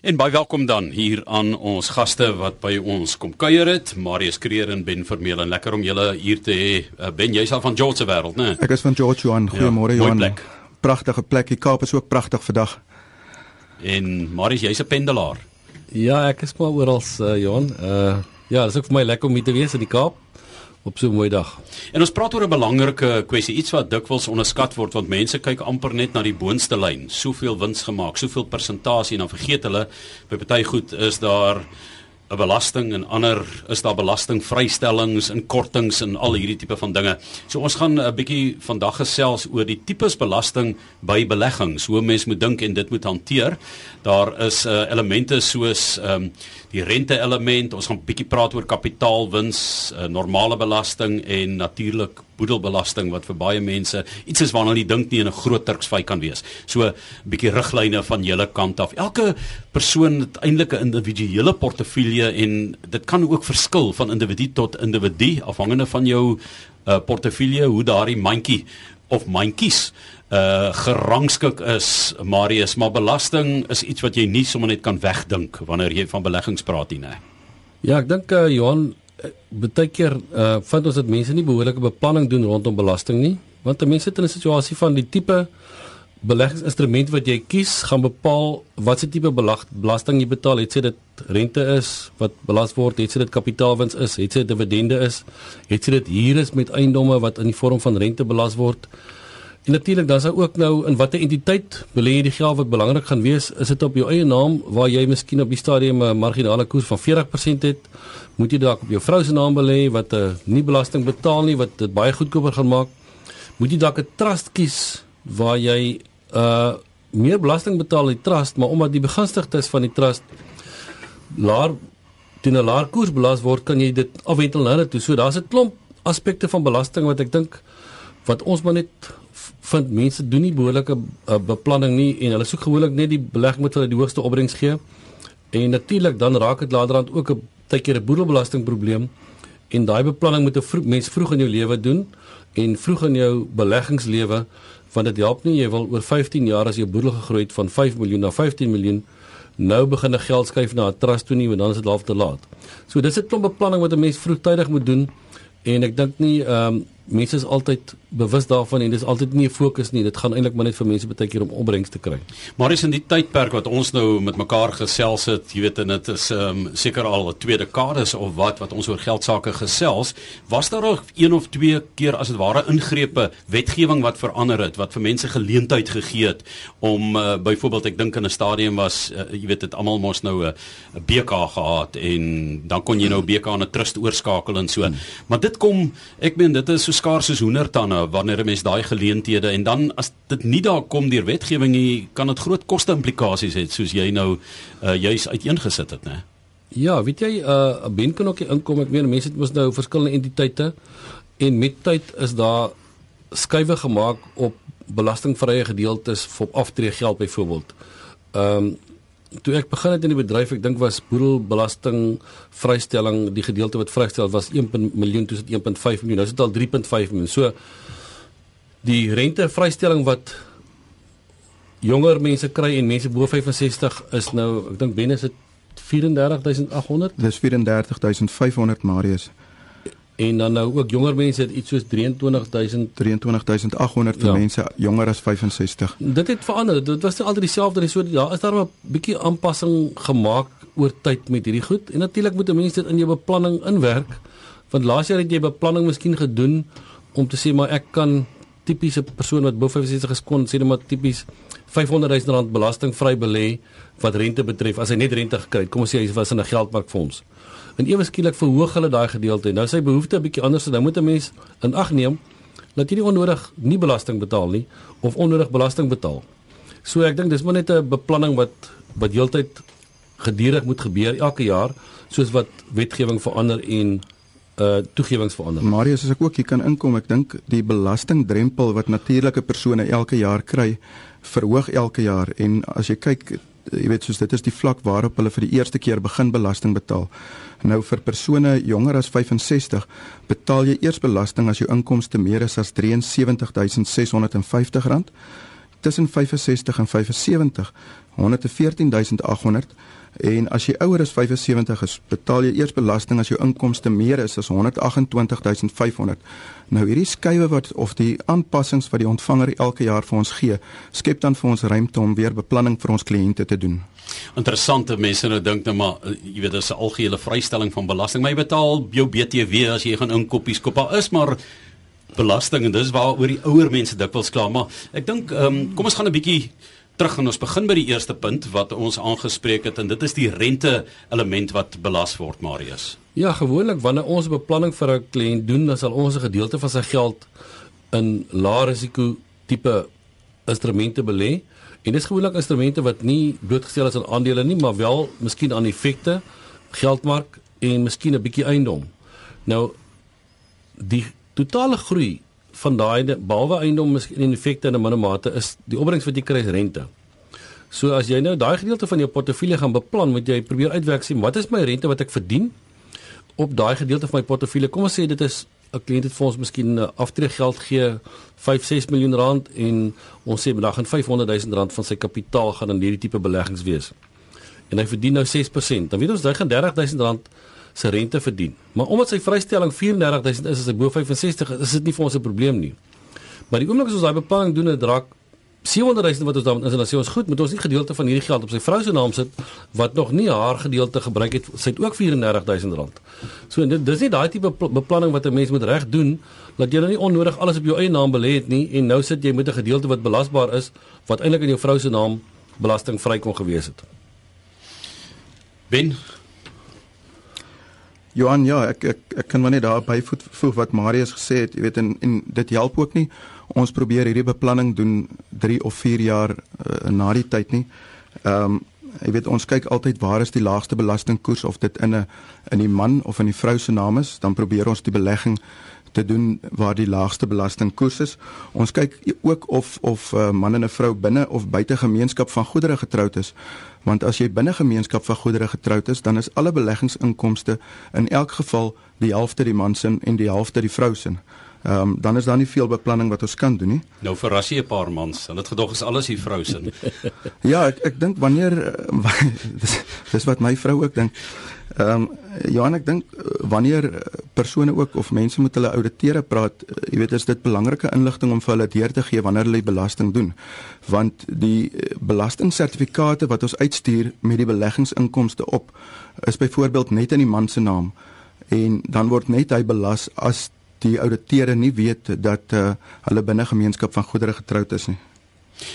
En baie welkom dan hier aan ons gaste wat by ons kom kuier het, Marius Kreer en Ben Vermeulen. Lekker om julle hier te hê. Uh, ben jy's al van George se wêreld, né? Ek is van George Johan. Goeiemôre Ja, Johan. plek. Pragtige plek. Die Kaap is ook pragtig vandag. En Marius, jy's 'n pendelaar. Ja, ek is maar oral, uh, Johan. Uh ja, dit is ook vir my lekker om hier te wees in die Kaap op so 'n mooi dag. En ons praat oor 'n belangrike kwessie, iets wat dikwels onderskat word want mense kyk amper net na die boonste lyn. Soveel wins gemaak, soveel persentasie en dan vergeet hulle by party goed is daar 'n belasting en ander is daar belastingvrystellings en kortings en al hierdie tipe van dinge. So ons gaan 'n bietjie vandag gesels oor die tipes belasting by beleggings, hoe mense moet dink en dit moet hanteer. Daar is uh, elemente soos ehm um, die rente element, ons gaan 'n bietjie praat oor kapitaalwins, uh, normale belasting en natuurlik boedelbelasting wat vir baie mense iets is waarna hulle nie dink nie en 'n groot turksvy kan wees. So 'n bietjie riglyne van julle kant af. Elke persoon het eintlik 'n individuele portefeulje en dit kan ook verskil van individu tot individu afhangende van jou uh, portefeulje hoe daardie mandjie of mandjies uh gerangskik is Marius maar belasting is iets wat jy nie sommer net kan wegdink wanneer jy van beleggings praat nie nê. Ja, ek dink uh, Johan baie keer uh vind ons dat mense nie behoorlike beplanning doen rondom belasting nie, want mense sit in 'n situasie van die tipe beleggingsinstrument wat jy kies gaan bepaal watse tipe belag, belasting jy betaal. Het sy dit rente is wat belas word, het sy dit kapitaalwins is, het sy dit dividende is, het sy dit huur is met eiendomme wat in die vorm van rente belas word. En natuurlik dan is daar ook nou in watter entiteit belê jy die geld wat belangrik gaan wees, is dit op jou eie naam waar jy miskien op die stadium 'n marginale koers van 40% het, moet jy dalk op jou vrou se naam belê wat 'n uh, nie belasting betaal nie wat dit baie goedkoper gaan maak. Moet jy dalk 'n trust kies waar jy uh meer belasting betaal in die trust, maar omdat die begunstigdes van die trust laer teen 'n laer koers belas word, kan jy dit afwentel na hulle toe. So daar's 'n klomp aspekte van belasting wat ek dink wat ons maar net vind mense doen nie behoorlike uh, beplanning nie en hulle soek gewoonlik net die belegging wat hulle die hoogste opbrengs gee. En natuurlik dan raak dit laterand ook 'n tydjie 'n boedelbelastingprobleem en daai beplanning moet 'n vroeg, mens vroeg in jou lewe doen en vroeg in jou beleggingslewe want dit help nie jy wil oor 15 jaar as jou boedel gegroei het van 5 miljoen na 15 miljoen nou begin 'n geld skuif na 'n trust toe nie want dan is dit half te laat. So dis 'n klomp beplanning wat 'n mens vroegtydig moet doen en ek dink nie ehm um, mense is altyd bewus daarvan en dis altyd nie 'n fokus nie. Dit gaan eintlik maar net vir mense baie keer om opbrengs te kry. Maar is in die tydperk wat ons nou met mekaar gesels het, jy weet en dit is ehm um, seker al 'n tweede dekades of wat wat ons oor geld sake gesels, was daar nog een of twee keer as dit ware ingrepe, wetgewing wat verander het, wat vir mense geleentheid gegee het om uh, byvoorbeeld ek dink in 'n stadium was uh, jy weet dit almal mos nou 'n uh, BK gehad en dan kon jy nou BK aan 'n trust oorskakel en so. Hmm. Maar dit kom, ek meen dit is so skaars soos hoendertande wanneer 'n mens daai geleenthede en dan as dit nie daar kom deur wetgewing nie, kan dit groot koste implikasies hê soos jy nou uh, juis uiteengesit het, né? Ja, weet jy, 'n uh, ben kan ook nie inkom. Ek meen mense het mos nou verskillende entiteite en met tyd is daar skuwe gemaak op belastingvrye gedeeltes vir aftreegeld byvoorbeeld. Ehm um, toe ek begin het in die bedryf, ek dink was boedelbelasting vrystelling, die gedeelte wat vrystel was 1 miljoen, toe is dit 1.5 miljoen. Nou is dit al 3.5 miljoen. So die rente vrystelling wat jonger mense kry en mense bo 65 is nou, ek dink Ben is dit 34800 Dis 34500 Marius. En dan nou ook jonger mense het iets soos 23000 23800 vir Ja. mense jonger as 65. dit het verander. Dit was altyd dieselfde nie. So ja is daar 'n bietjie aanpassing gemaak oor tyd met hierdie goed? En natuurlik moet 'n mens dit in jou beplanning inwerk. Want laas jaar het jy beplanning miskien gedoen om te sê maar ek kan tipiese persoon wat bo 65 is kon sê net maar tipies 500 000 rand belastingvry belê wat rente betref as hy net rente gekry het. Kom ons sê hy was in 'n geldmarkfonds en ewe skielik verhoog hulle daai gedeelte en nou sy behoefte 'n bietjie anders en nou moet 'n mens in ag neem dat jy nie onnodig nie belasting betaal nie of onnodig belasting betaal. So ek dink dis maar net 'n beplanning wat wat heeltyd gedurig moet gebeur elke jaar soos wat wetgewing verander en uh toegewings verander. Marius, as ek ook hier kan inkom, ek dink die belastingdrempel wat natuurlike persone elke jaar kry, verhoog elke jaar en as jy kyk jy weet soos dit is die vlak waarop hulle vir die eerste keer begin belasting betaal. Nou vir persone jonger as 65 betaal jy eers belasting as jou inkomste meer is as R73650 tussen 65 en 75 114800 en as jy ouer as 75 is, betaal jy eers belasting as jou inkomste meer is as 128500. Nou hierdie skuwe wat of die aanpassings wat die ontvanger elke jaar vir ons gee, skep dan vir ons ruimte om weer beplanning vir ons kliënte te doen. Interessante mense nou dink nou maar eh, jy weet dis 'n algehele vrystelling van belasting, maar jy betaal jou BTW as jy gaan inkoppies koop. Daar is maar belasting en dis waaroor die ouer mense dikwels kla, maar ek dink ehm um, kom ons gaan 'n bietjie terug en ons begin by die eerste punt wat ons aangespreek het en dit is die rente element wat belas word Marius. Ja, gewoonlik wanneer ons beplanning vir 'n kliënt doen, dan sal ons 'n gedeelte van sy geld in lae risiko tipe instrumente belê. En dis gewoonlik instrumente wat nie blootgestel is aan aandele nie, maar wel miskien aan effekte, geldmark en miskien 'n bietjie eiendom. Nou die totale groei van daai behalwe eiendom miskien en effekte in 'n minimale mate is die opbrengs wat jy kry is rente. So as jy nou daai gedeelte van jou portefeulje gaan beplan, moet jy probeer uitwerk sien wat is my rente wat ek verdien op daai gedeelte van my portefeulje. Kom ons sê dit is 'n kliënt het vir ons miskien 'n aftreegeld gee 5 6 miljoen rand en ons sê vandag gaan 500 000 rand van sy kapitaal gaan aan hierdie tipe beleggings wees. En hy verdien nou 6%. Dan weet ons hy gaan 30 000 rand se rente verdien. Maar omdat sy vrystelling 34000 is as hy bo 65 is, is dit nie vir ons 'n probleem nie. Maar die oomblik as ons daai bepaling doen, dit raak 700000 wat ons dan is en dan sê ons goed, moet ons nie gedeelte van hierdie geld op sy vrou se naam sit wat nog nie haar gedeelte gebruik het, sy het ook 34000 rand. So dit dis nie daai tipe beplanning wat 'n mens moet reg doen dat jy nou nie onnodig alles op jou eie naam belê het nie en nou sit jy met 'n gedeelte wat belasbaar is wat eintlik in jou vrou se naam belastingvry kon gewees het. Ben Johan, ja, ek ek ek kan maar net daar byvoeg wat Marius gesê het, jy weet en en dit help ook nie. Ons probeer hierdie beplanning doen 3 of 4 jaar uh, na die tyd nie. Ehm um, jy weet ons kyk altyd waar is die laagste belastingkoers of dit in 'n in die man of in die vrou se naam is, dan probeer ons die belegging te doen waar die laagste belastingkoers is. Ons kyk ook of of 'n uh, man en 'n vrou binne of buite gemeenskap van goedere getroud is. Want as jy binne gemeenskap van goedere getroud is, dan is alle beleggingsinkomste in elk geval die helfte die man se en die helfte die vrou se. Ehm um, dan is daar nie veel beplanning wat ons kan doen nie. Nou verras jy 'n paar mans. Hulle het gedog is alles die vrou se. ja, ek ek dink wanneer dis, dis wat my vrou ook dink. Ehm um, Johan ek dink eh, wanneer eh, persone ook of mense met hulle ouditeure praat, eh, jy weet is dit belangrike inligting om vir hulle deur te gee wanneer hulle belasting doen. Want die belastingsertifikate wat ons uitstuur met die beleggingsinkomste op is byvoorbeeld net in die man se naam en dan word net hy belas as die ouditeure nie weet dat uh, hulle binne gemeenskap van goedere getroud is nie.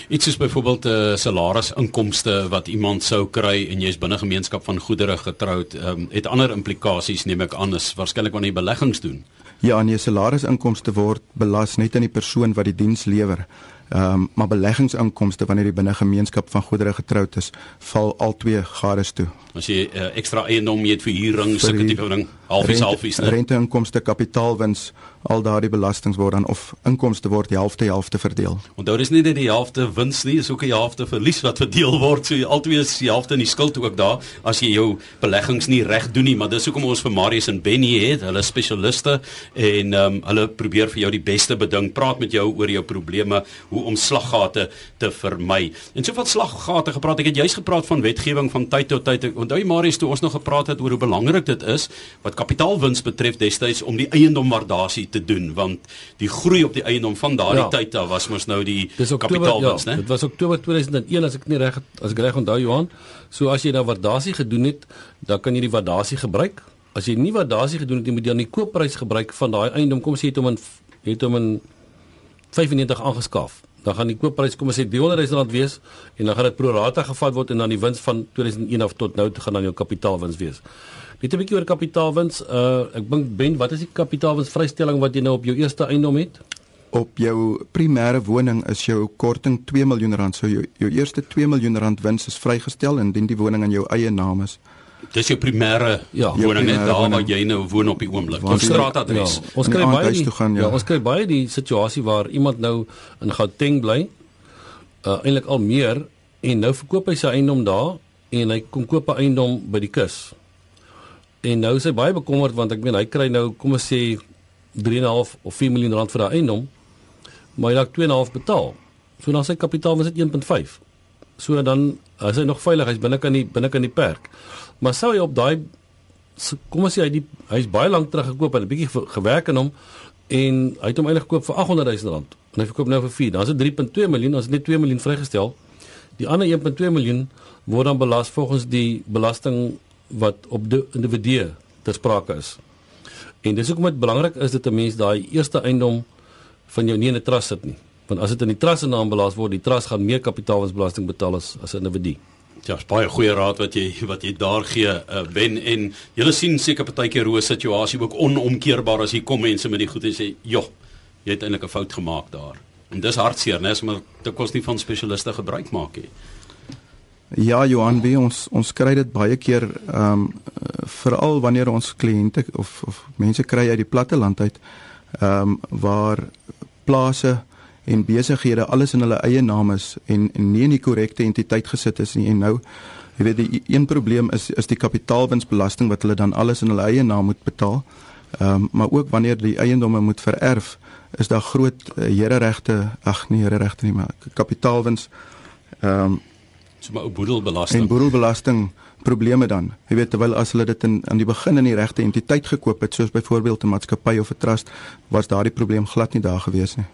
Iets soos byvoorbeeld 'n uh, salarisinkomste wat iemand sou kry en jy's binne gemeenskap van goedere getroud, um, het ander implikasies neem ek aan is waarskynlik wanneer jy beleggings doen. Ja, en jou salarisinkomste word belas net aan die persoon wat die diens lewer. Ehm um, maar beleggingsinkomste wanneer jy binne gemeenskap van goedere getroud is, val al twee gades toe. As jy uh, ekstra eiendom het vir huuring, sulke tipe ding, halfies halfies, renteinkomste, kapitaalwins, al daardie belastings word dan of inkomste word helfte helfte verdeel. Onthou dis nie net die helfte wins nie, is ook 'n helfte verlies wat verdeel word. So albei is die helfte in die skuld ook daar as jy jou beleggings nie reg doen nie, maar dis hoekom ons vir Marius en Benny het, hulle spesialiste en ehm um, hulle probeer vir jou die beste beding, praat met jou oor jou probleme, hoe om slaggate te vermy. En soveel slaggate gepraat, ek het juis gepraat van wetgewing van tyd tot tyd. Onthou jy Marius toe ons nog gepraat het oor hoe belangrik dit is wat kapitaalwins betref destyds om die eiendomwaardasie te doen want die groei op die eiendom van daardie ja. tyd af was mos nou die kapitaalwins, ja, né? Dit was Oktober 2001 as ek nie reg as ek reg onthou Johan. So as jy nou waardasie gedoen het, dan kan jy die waardasie gebruik. As jy nie waardasie gedoen het, jy moet dan die koopprys gebruik van daai eiendom. Kom sê jy het hom in het hom in 95 aangeskaaf. Dan gaan die koopprys kom ons sê 300 000 rand wees en dan gaan dit pro rata gevat word en dan die wins van 2001 af tot nou gaan dan jou kapitaalwins wees. Net 'n bietjie oor kapitaalwins. Uh ek dink Ben, wat is die kapitaalwinsvrystelling wat jy nou op jou eerste eiendom het? Op jou primêre woning is jou korting 2 miljoen rand. So jou jou eerste 2 miljoen rand wins is vrygestel indien die woning in jou eie naam is. Dis jou primêre ja, woning net daar waar jy nou woon op die oomblik. Jou straatadres. Ja, ons kry baie die, gaan, ja. ja, ons kry baie die situasie waar iemand nou in Gauteng bly. Uh eintlik al meer en nou verkoop hy sy eiendom daar en hy kom koop 'n eiendom by die kus. En nou is hy baie bekommerd want ek meen hy kry nou kom ons sê 3.5 of 4 miljoen rand vir daai eiendom. Maar hy het 2.5 betaal. So dan sy kapitaalwins is 1.5. So dan is hy nog veilig, hy's binne kan die binne kan die perk. Maar sou hy op daai kom ons sê hy die hy's baie lank terug gekoop en 'n bietjie gewerk aan hom en hy het hom eintlik gekoop vir 800 000 rand en hy verkoop nou vir 4. Dan is dit 3.2 miljoen, ons het net 2 miljoen vrygestel. Die ander 1.2 miljoen word dan belas volgens die belasting wat op die individu ter sprake is. En dis hoekom dit belangrik is dat 'n mens daai eerste eiendom van jou nie in 'n trust sit nie. Want as dit in die trust se naam belas word, die trust gaan meer kapitaalwinsbelasting betaal as as 'n individu. Ja, is baie goeie raad wat jy wat jy daar gee, uh, Ben en jy sien seker partykeer hoe 'n situasie ook onomkeerbaar as hier kom mense met die goed en sê, "Joh, jy het eintlik 'n fout gemaak daar." En dis hartseer, né, maar dit kos nie van spesialiste gebruik maak nie. Ja, Johan, wie ons ons kry dit baie keer ehm um, veral wanneer ons kliënte of of mense kry uit die platte land uit ehm um, waar plase en besighede alles in hulle eie naam is en, en nie in die korrekte entiteit gesit is nie en nou jy weet die een probleem is is die kapitaalwinsbelasting wat hulle dan alles in hulle eie naam moet betaal. Ehm um, maar ook wanneer die eiendomme moet vererf is daar groot uh, hereregte ag nee hereregte nie maar kapitaalwins ehm um, so maar boedelbelasting en boedelbelasting probleme dan jy weet terwyl as hulle dit in aan die begin in die regte entiteit gekoop het soos byvoorbeeld 'n maatskappy of 'n trust was daardie probleem glad nie daar gewees nie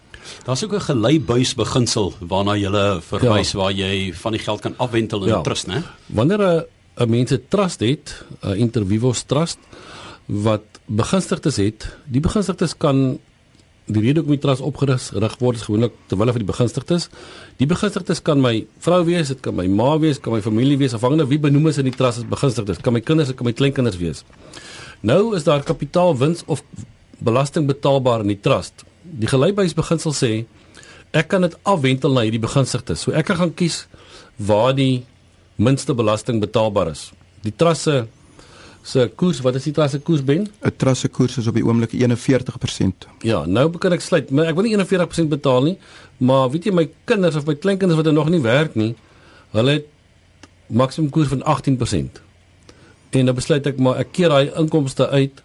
Daar's ook 'n geleibuis beginsel waarna jy verwys ja. waar jy van die geld kan afwentel in 'n ja. trust, né? Wanneer 'n 'n mens 'n trust het, 'n Intervivos trust wat begunstigdes het, die begunstigdes kan die rede hoekom die trust opgerig word is gewoonlik terwyl van die begunstigdes. Die begunstigdes kan my vrou wees, dit kan my ma wees, kan my familie wees, afhangende wie benoem is in die trust as begunstigdes. Kan my kinders, kan my kleinkinders wees. Nou is daar kapitaalwins of belasting betaalbaar in die trust. Die gelykbuisbeginsel sê ek kan dit afwentel na hierdie begunstigdes. So ek kan gaan kies waar die minste belasting betaalbaar is. Die trust se se koers, wat is die trust se koers ben? 'n Trust se koers is op die oomblik 41%. Ja, nou kan ek sluit, maar ek wil nie 41% betaal nie, maar weet jy my kinders of my kleinkinders wat er nog nie werk nie, hulle het maksimum koers van 18%. En dan besluit ek maar ek keer daai inkomste uit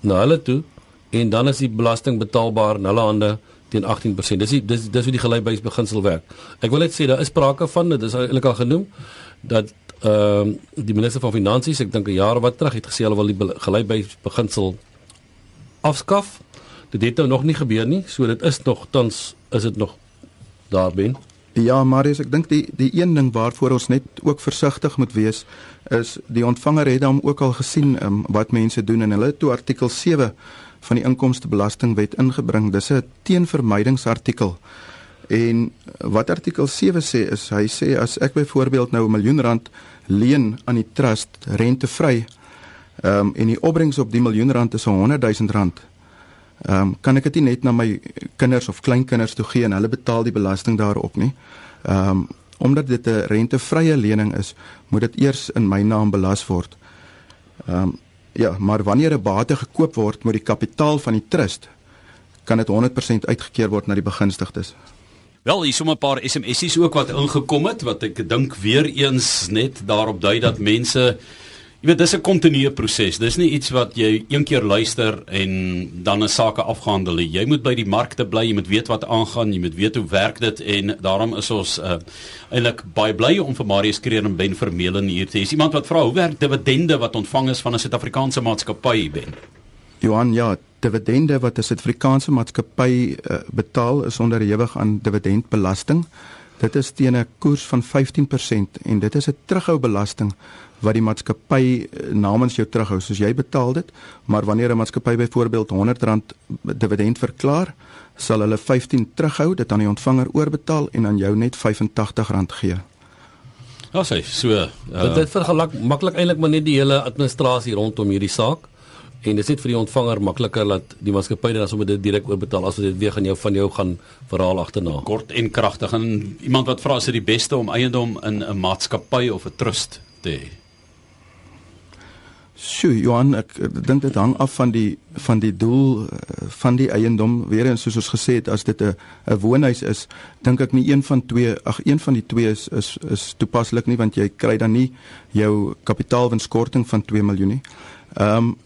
na hulle toe en dan is die belasting betaalbaar in hulle hande teen 18%. Dis die, dis dis hoe die gelykbuisbeginsel werk. Ek wil net sê daar is sprake van dit is eintlik al genoem dat ehm uh, die minister van finansies, ek dink 'n jaar wat terug het gesê hulle wil die gelykbuis beginsel afskaf. Dit het nou nog nie gebeur nie, so dit is nog tans is dit nog daar ben. Ja, Marius, ek dink die die een ding waarvoor ons net ook versigtig moet wees is die ontvanger het dan ook al gesien um, wat mense doen en hulle het toe artikel 7 van die inkomstebelastingwet ingebring. Dis 'n teenvermydingsartikel. En wat artikel 7 sê is hy sê as ek byvoorbeeld nou 'n miljoen rand leen aan die trust rentevry. Ehm um, en die opbrengs op die miljoen rand is 100 000 rand. Ehm um, kan ek dit nie net na my kinders of kleinkinders toe gee en hulle betaal die belasting daarop nie. Ehm um, omdat dit 'n rentevrye lening is, moet dit eers in my naam belas word. Ehm um, ja, maar wanneer 'n bate gekoop word met die kapitaal van die trust, kan dit 100% uitgekeer word na die begunstigdes. Wel, hier is sommer 'n paar SMS'es ook wat ingekom het wat ek dink weer eens net daarop dui dat mense jy weet dis 'n kontinuerlike proses. Dis nie iets wat jy een keer luister en dan 'n saak afgehandel nie. Jy moet by die markte bly, jy moet weet wat aangaan, jy moet weet hoe werk dit en daarom is ons uh, eintlik baie bly om vir Marius Kreer en Ben Vermeulen hier te hê. Iemand wat vra hoe werk dividende wat ontvang is van 'n Suid-Afrikaanse maatskappy ben. Johan, ja, dividende wat 'n Suid-Afrikaanse maatskappy uh, betaal is onderhewig aan dividendbelasting. Dit is teen 'n koers van 15% en dit is 'n terughoubelasting wat die maatskappy uh, namens jou terughou. Soos jy betaal dit, maar wanneer 'n maatskappy byvoorbeeld R100 dividend verklaar, sal hulle 15 terughou, dit aan die ontvanger oorbetaal en aan jou net R85 gee. Ja, sê, so. Uh, dit dit vergelak maklik eintlik maar net die hele administrasie rondom hierdie saak en dit is net vir die ontvanger makliker dat die maatskappy dan sommer dit direk oorbetaal as dit weer gaan jou van jou gaan verhaal agterna. Kort en kragtig en iemand wat vra is dit die beste om eiendom in 'n maatskappy of 'n trust te hê? Sjoe, Johan, ek, ek dink dit hang af van die van die doel eh, van die eiendom. Weer eens soos ons gesê het, as dit 'n 'n woonhuis is, dink ek nie een van twee, ag een van die twee is is is toepaslik nie want jy kry dan nie jou kapitaalwinskorting van 2 miljoen nie. Ehm um,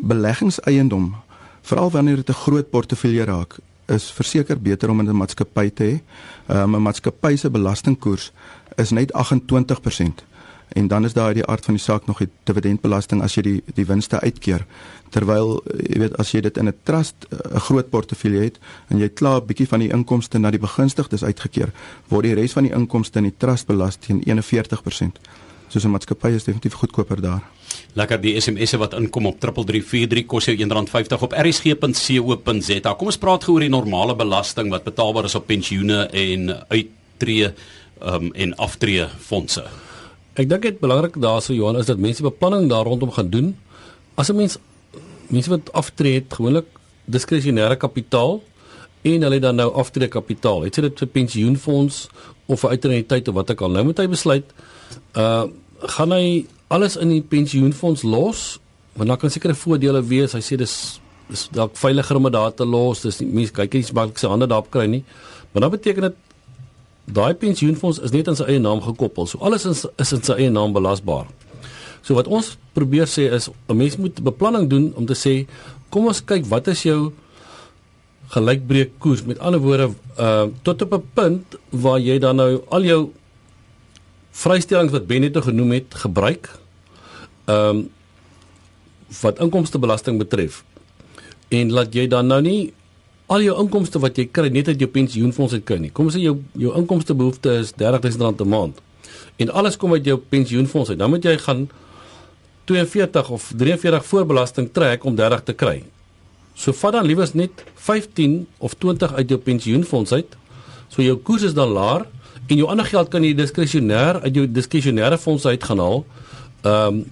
beleggingseiendom, veral wanneer dit 'n groot portefeulje raak, is verseker beter om in 'n maatskappy te hê. Um, 'n Maatskappy se belastingkoers is net 28% en dan is daar uit die aard van die saak nog die dividendbelasting as jy die die winste uitkeer terwyl jy weet as jy dit in 'n trust eh, 'n groot portefeulje het en jy klaar 'n bietjie van die inkomste na die begunstigdes uitgekeer word die res van die inkomste in die trust belas teen 41% soos 'n maatskappy is definitief goedkoper daar lekker die SMS'e wat inkom op 3343 kos jou R1.50 op rsg.co.za kom ons praat gou oor die normale belasting wat betaalbaar is op pensioene en uittreë um, en aftree fondse Ek dink dit belangrik daarso Johan is dat mense beplanning daar rondom gaan doen. As 'n mens mense wat aftree het gewoonlik diskresionêre kapitaal en hulle dan nou aftree kapitaal. Het jy dit vir pensioenfonds of vir uitreniteit of wat ook al. Nou moet hy besluit uh gaan hy alles in die pensioenfonds los want dan kan sekere voordele wees. Hy sê dis dis dalk veiliger om dit daar te los. Dis nie mense kyk nie maklik sy hande daarop kry nie. Maar dan beteken dit daai pensioenfonds is net aan sy eie naam gekoppel. So alles is, is in sy eie naam belasbaar. So wat ons probeer sê is 'n mens moet beplanning doen om te sê kom ons kyk wat is jou gelykbreek koers. Met ander woorde uh tot op 'n punt waar jy dan nou al jou vrystellings wat Ben net nou genoem het gebruik. Ehm um, wat inkomstebelasting betref. En laat jy dan nou nie al jou inkomste wat jy kry net uit jou pensioenfonds uit kry nie. Kom ons sê jou jou inkomste behoefte is R30000 'n maand. En alles kom uit jou pensioenfonds uit. Dan moet jy gaan 42 of 43 voorbelasting trek om 30 te kry. So vat dan liewers net 15 of 20 uit jou pensioenfonds uit. So jou koers is dan laer en jou ander geld kan jy diskresionêr uit jou diskresionêre fonds uit gaan haal. Ehm um,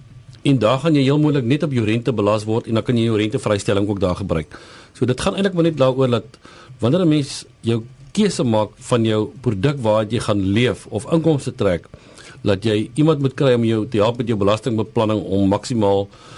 en daar gaan jy heel moontlik net op jou rente belas word en dan kan jy jou rentevrystelling ook daar gebruik. So dit gaan eintlik maar net daaroor dat wanneer 'n mens jou keuse maak van jou produk waar jy gaan leef of inkomste trek, dat jy iemand moet kry om jou te help met jou belastingbeplanning om maksimaal uh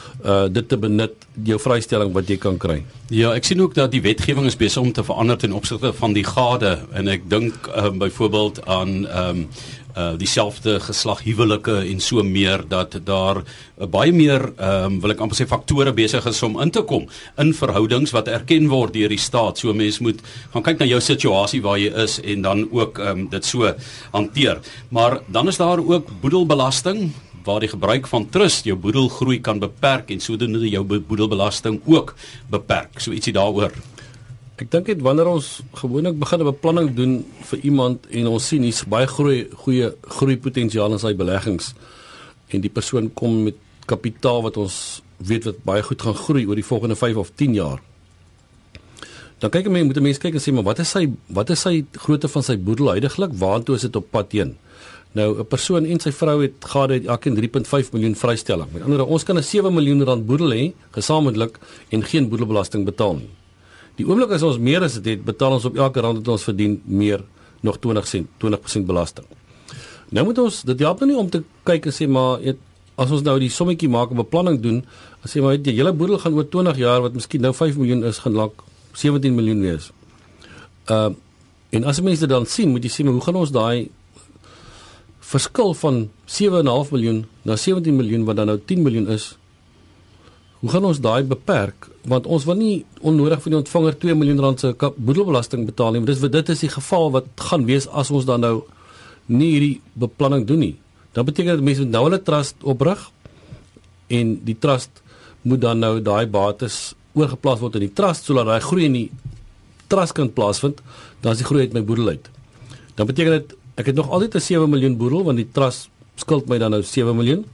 dit te benut jou vrystelling wat jy kan kry. Ja, ek sien ook dat die wetgewing is besig om te verander ten opsigte van die gade en ek dink uh, byvoorbeeld aan ehm um, uh dieselfde geslag huwelike en so meer dat daar uh, baie meer ehm um, wil ek amper sê faktore besig is om in te kom in verhoudings wat erken word deur die staat. So mense moet gaan kyk na jou situasie waar jy is en dan ook ehm um, dit so hanteer. Maar dan is daar ook boedelbelasting waar die gebruik van trust jou boedelgroei kan beperk en sodoende jou boedelbelasting ook beperk. So ietsie daaroor. Ek dink dit wanneer ons gewoonlik begin 'n beplanning doen vir iemand en ons sien hier's baie groei goeie groei potensiaal in sy beleggings en die persoon kom met kapitaal wat ons weet wat baie goed gaan groei oor die volgende 5 of 10 jaar. Dan kyk mense moet mense kyk en sê maar wat is sy wat is sy grootte van sy boedel huidigelik waartoe is dit op pad heen? Nou 'n persoon en sy vrou het gade het elkeen 3.5 miljoen vrystelling. Met ander woorde ons kan 'n 7 miljoen rand boedel hê gesamentlik en geen boedelbelasting betaal nie. Die oomblik as ons meer as dit het, betaal ons op elke rand wat ons verdien meer nog 20 sent, 20% belasting. Nou moet ons dit help nou nie om te kyk en sê maar het, as ons nou die sommetjie maak en beplanning doen, as jy maar weet jy hele boedel gaan oor 20 jaar wat miskien nou 5 miljoen is gaan lank 17 miljoen wees. Uh en as mense dit dan sien, moet jy sê maar hoe gaan ons daai verskil van 7.5 miljoen na 17 miljoen wat dan nou 10 miljoen is Hoe gaan ons daai beperk want ons wil nie onnodig vir die ontvanger 2 miljoen rand se boedelbelasting betaal nie. Dis dit is die geval wat gaan wees as ons dan nou nie hierdie beplanning doen nie. Dan beteken dit mense moet nou hulle trust oprig en die trust moet dan nou daai bates oorgeplaas word in die trust sodat daai groei in die trust kan plaasvind. Dan is die groei uit my boedel uit. Dan beteken dit ek het nog altyd 'n 7 miljoen boedel want die trust skuld my dan nou 7 miljoen.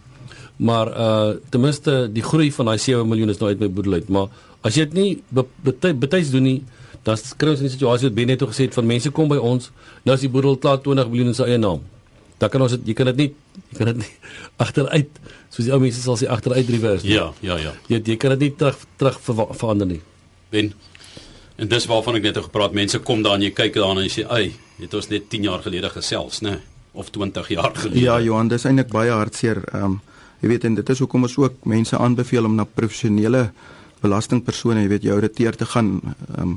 Maar uh ten minste die groei van daai 7 miljoen is nou uit my boedel uit. Maar as jy dit nie betyds doen nie dan kry ons 'n situasie wat Ben net gesê het van mense kom by ons nou as die boedel klaar 20 miljoen in sy eie naam. Dan kan ons dit jy kan dit nie jy kan dit nie agteruit soos die ou mense sal sê agteruit reverse ja ja ja. Jy jy kan dit nie terug terug ver, verander nie. Ben en dis waarvan ek net gepraat mense kom daar en jy kyk daarna en jy sê ai het ons net 10 jaar gelede gesels nê of 20 jaar gelede ja Johan dis eintlik baie hartseer ehm um, Jy weet en dit is hoekom ons ook mense aanbeveel om na professionele belastingpersone, jy weet, jou ouditeur te gaan. Ehm um,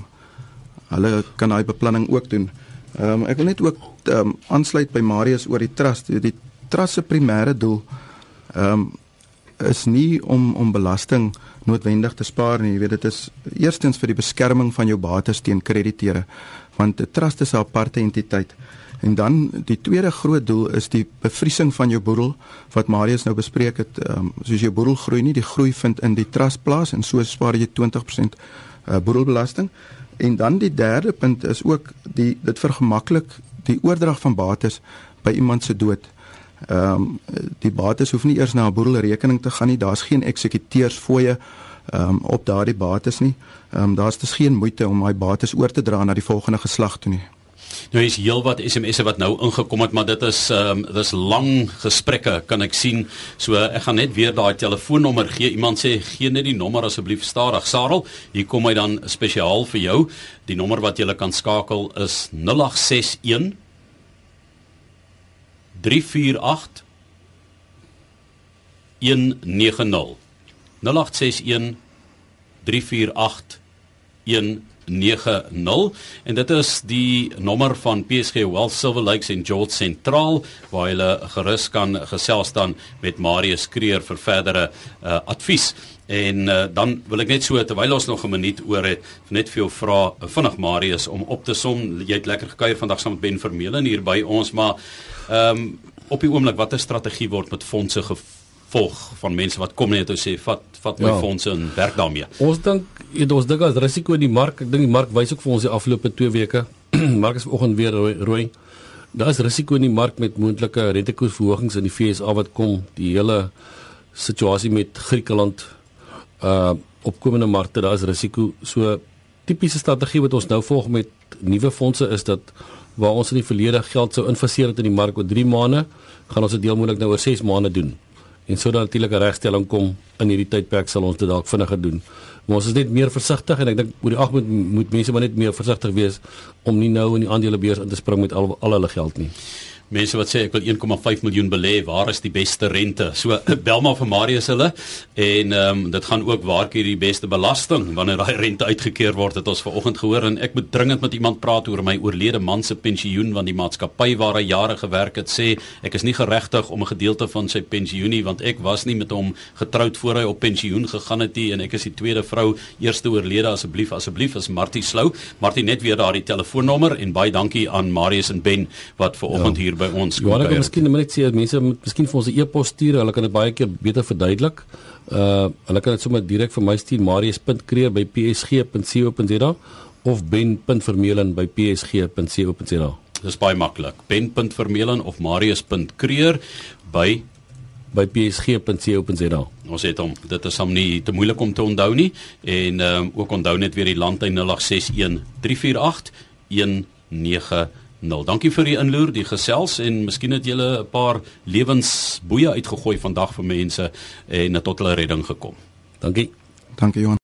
hulle kan daai beplanning ook doen. Ehm um, ek wil net ook ehm um, aansluit by Marius oor die trust. Die trust se primêre doel ehm um, is nie om om belasting noodwendig te spaar nie. Jy weet dit is eerstens vir die beskerming van jou bates teen krediteure want 'n trust is 'n aparte entiteit. En dan die tweede groot doel is die bevriesing van jou boedel wat Marius nou bespreek het. Ehm um, soos jou boedel groei nie, die groei vind in die trust plaas en so spaar jy 20% uh, boedelbelasting. En dan die derde punt is ook die dit vergemaklik die oordrag van bates by iemand se dood. Ehm um, die bates hoef nie eers na 'n boedelrekening te gaan nie. Daar's geen eksekuteursfooie ehm um, op daardie bates nie. Ehm um, daar's dus geen moeite om daai bates oor te dra na die volgende geslag toe nie. Nou is heelwat SMS'e wat nou ingekom het, maar dit is ehm um, dis lang gesprekke kan ek sien. So ek gaan net weer daai telefoonnommer gee. Iemand sê gee net die nommer asseblief stadig. Sarel, hier kom hy dan spesiaal vir jou. Die nommer wat jy kan skakel is 0861 348 190 0861 348 190 en dit is die nommer van PSG Wealth Silver Lakes en George Sentraal waar jy gerus kan gesels dan met Marius Kreer vir verdere uh, advies. En uh, dan wil ek net so terwyl ons nog 'n minuut oor het, net vir jou vra vinnig Marius om op te som. Jy het lekker gekuier vandag saam met Ben Vermeulen hier by ons, maar ehm um, op die oomblik watter strategie word met fondse gevolg van mense wat kom net en sê vat vat my ja. fondse en werk daarmee. Ons dink het ons dink as risiko in die mark. Ek dink die mark wys ook vir ons die afgelope 2 weke. mark is vanoggend weer rooi. rooi. Daar is risiko in die mark met moontlike rentekoersverhogings in die FSA wat kom. Die hele situasie met Griekeland uh opkomende markte, daar is risiko. So tipiese strategie wat ons nou volg met nuwe fondse is dat waar ons in die verlede geld sou investeer het in die mark oor 3 maande, gaan ons dit deel moontlik nou oor 6 maande doen. En sodat natuurlik 'n regstelling kom in hierdie tydperk sal ons dit dalk vinniger doen. Maar ons is net meer versigtig en ek dink oor die ag moet moet mense maar net meer versigtig wees om nie nou in die aandelebeurs in te spring met al al hulle geld nie mense wat sê ek wil 1,5 miljoen belê, waar is die beste rente? So bel maar vir Marius hulle en ehm um, dit gaan ook waar hier die beste belasting wanneer daai rente uitgekeer word het ons vanoggend gehoor en ek moet dringend met iemand praat oor my oorlede man se pensioen want die maatskappy waar hy jare gewerk het sê ek is nie geregtig om 'n gedeelte van sy pensioen nie want ek was nie met hom getroud voor hy op pensioen gegaan het nie en ek is die tweede vrou eerste oorlede asseblief asseblief is Martie Slou Martie net weer daardie telefoonnommer en baie dankie aan Marius en Ben wat vanoggend ja. hier by ons kom. Ja, ek miskien net sê mense moet miskien vir ons 'n e-pos stuur, hulle kan dit baie keer beter verduidelik. Uh hulle kan dit sommer direk vir my stuur marius.kreer@psg.co.za of ben.vermeulen@psg.co.za. Dis baie maklik. ben.vermeulen of marius.kreer by by psg.co.za. Ons het hom. Dit is hom nie te moeilik om te onthou nie en ehm um, ook onthou net weer die landlyn 0861 348 190 Nou, dankie vir die inloer, die gesels en miskien het julle 'n paar lewensboeye uitgegooi vandag vir mense en tot hulle redding gekom. Dankie. Dankie Johan.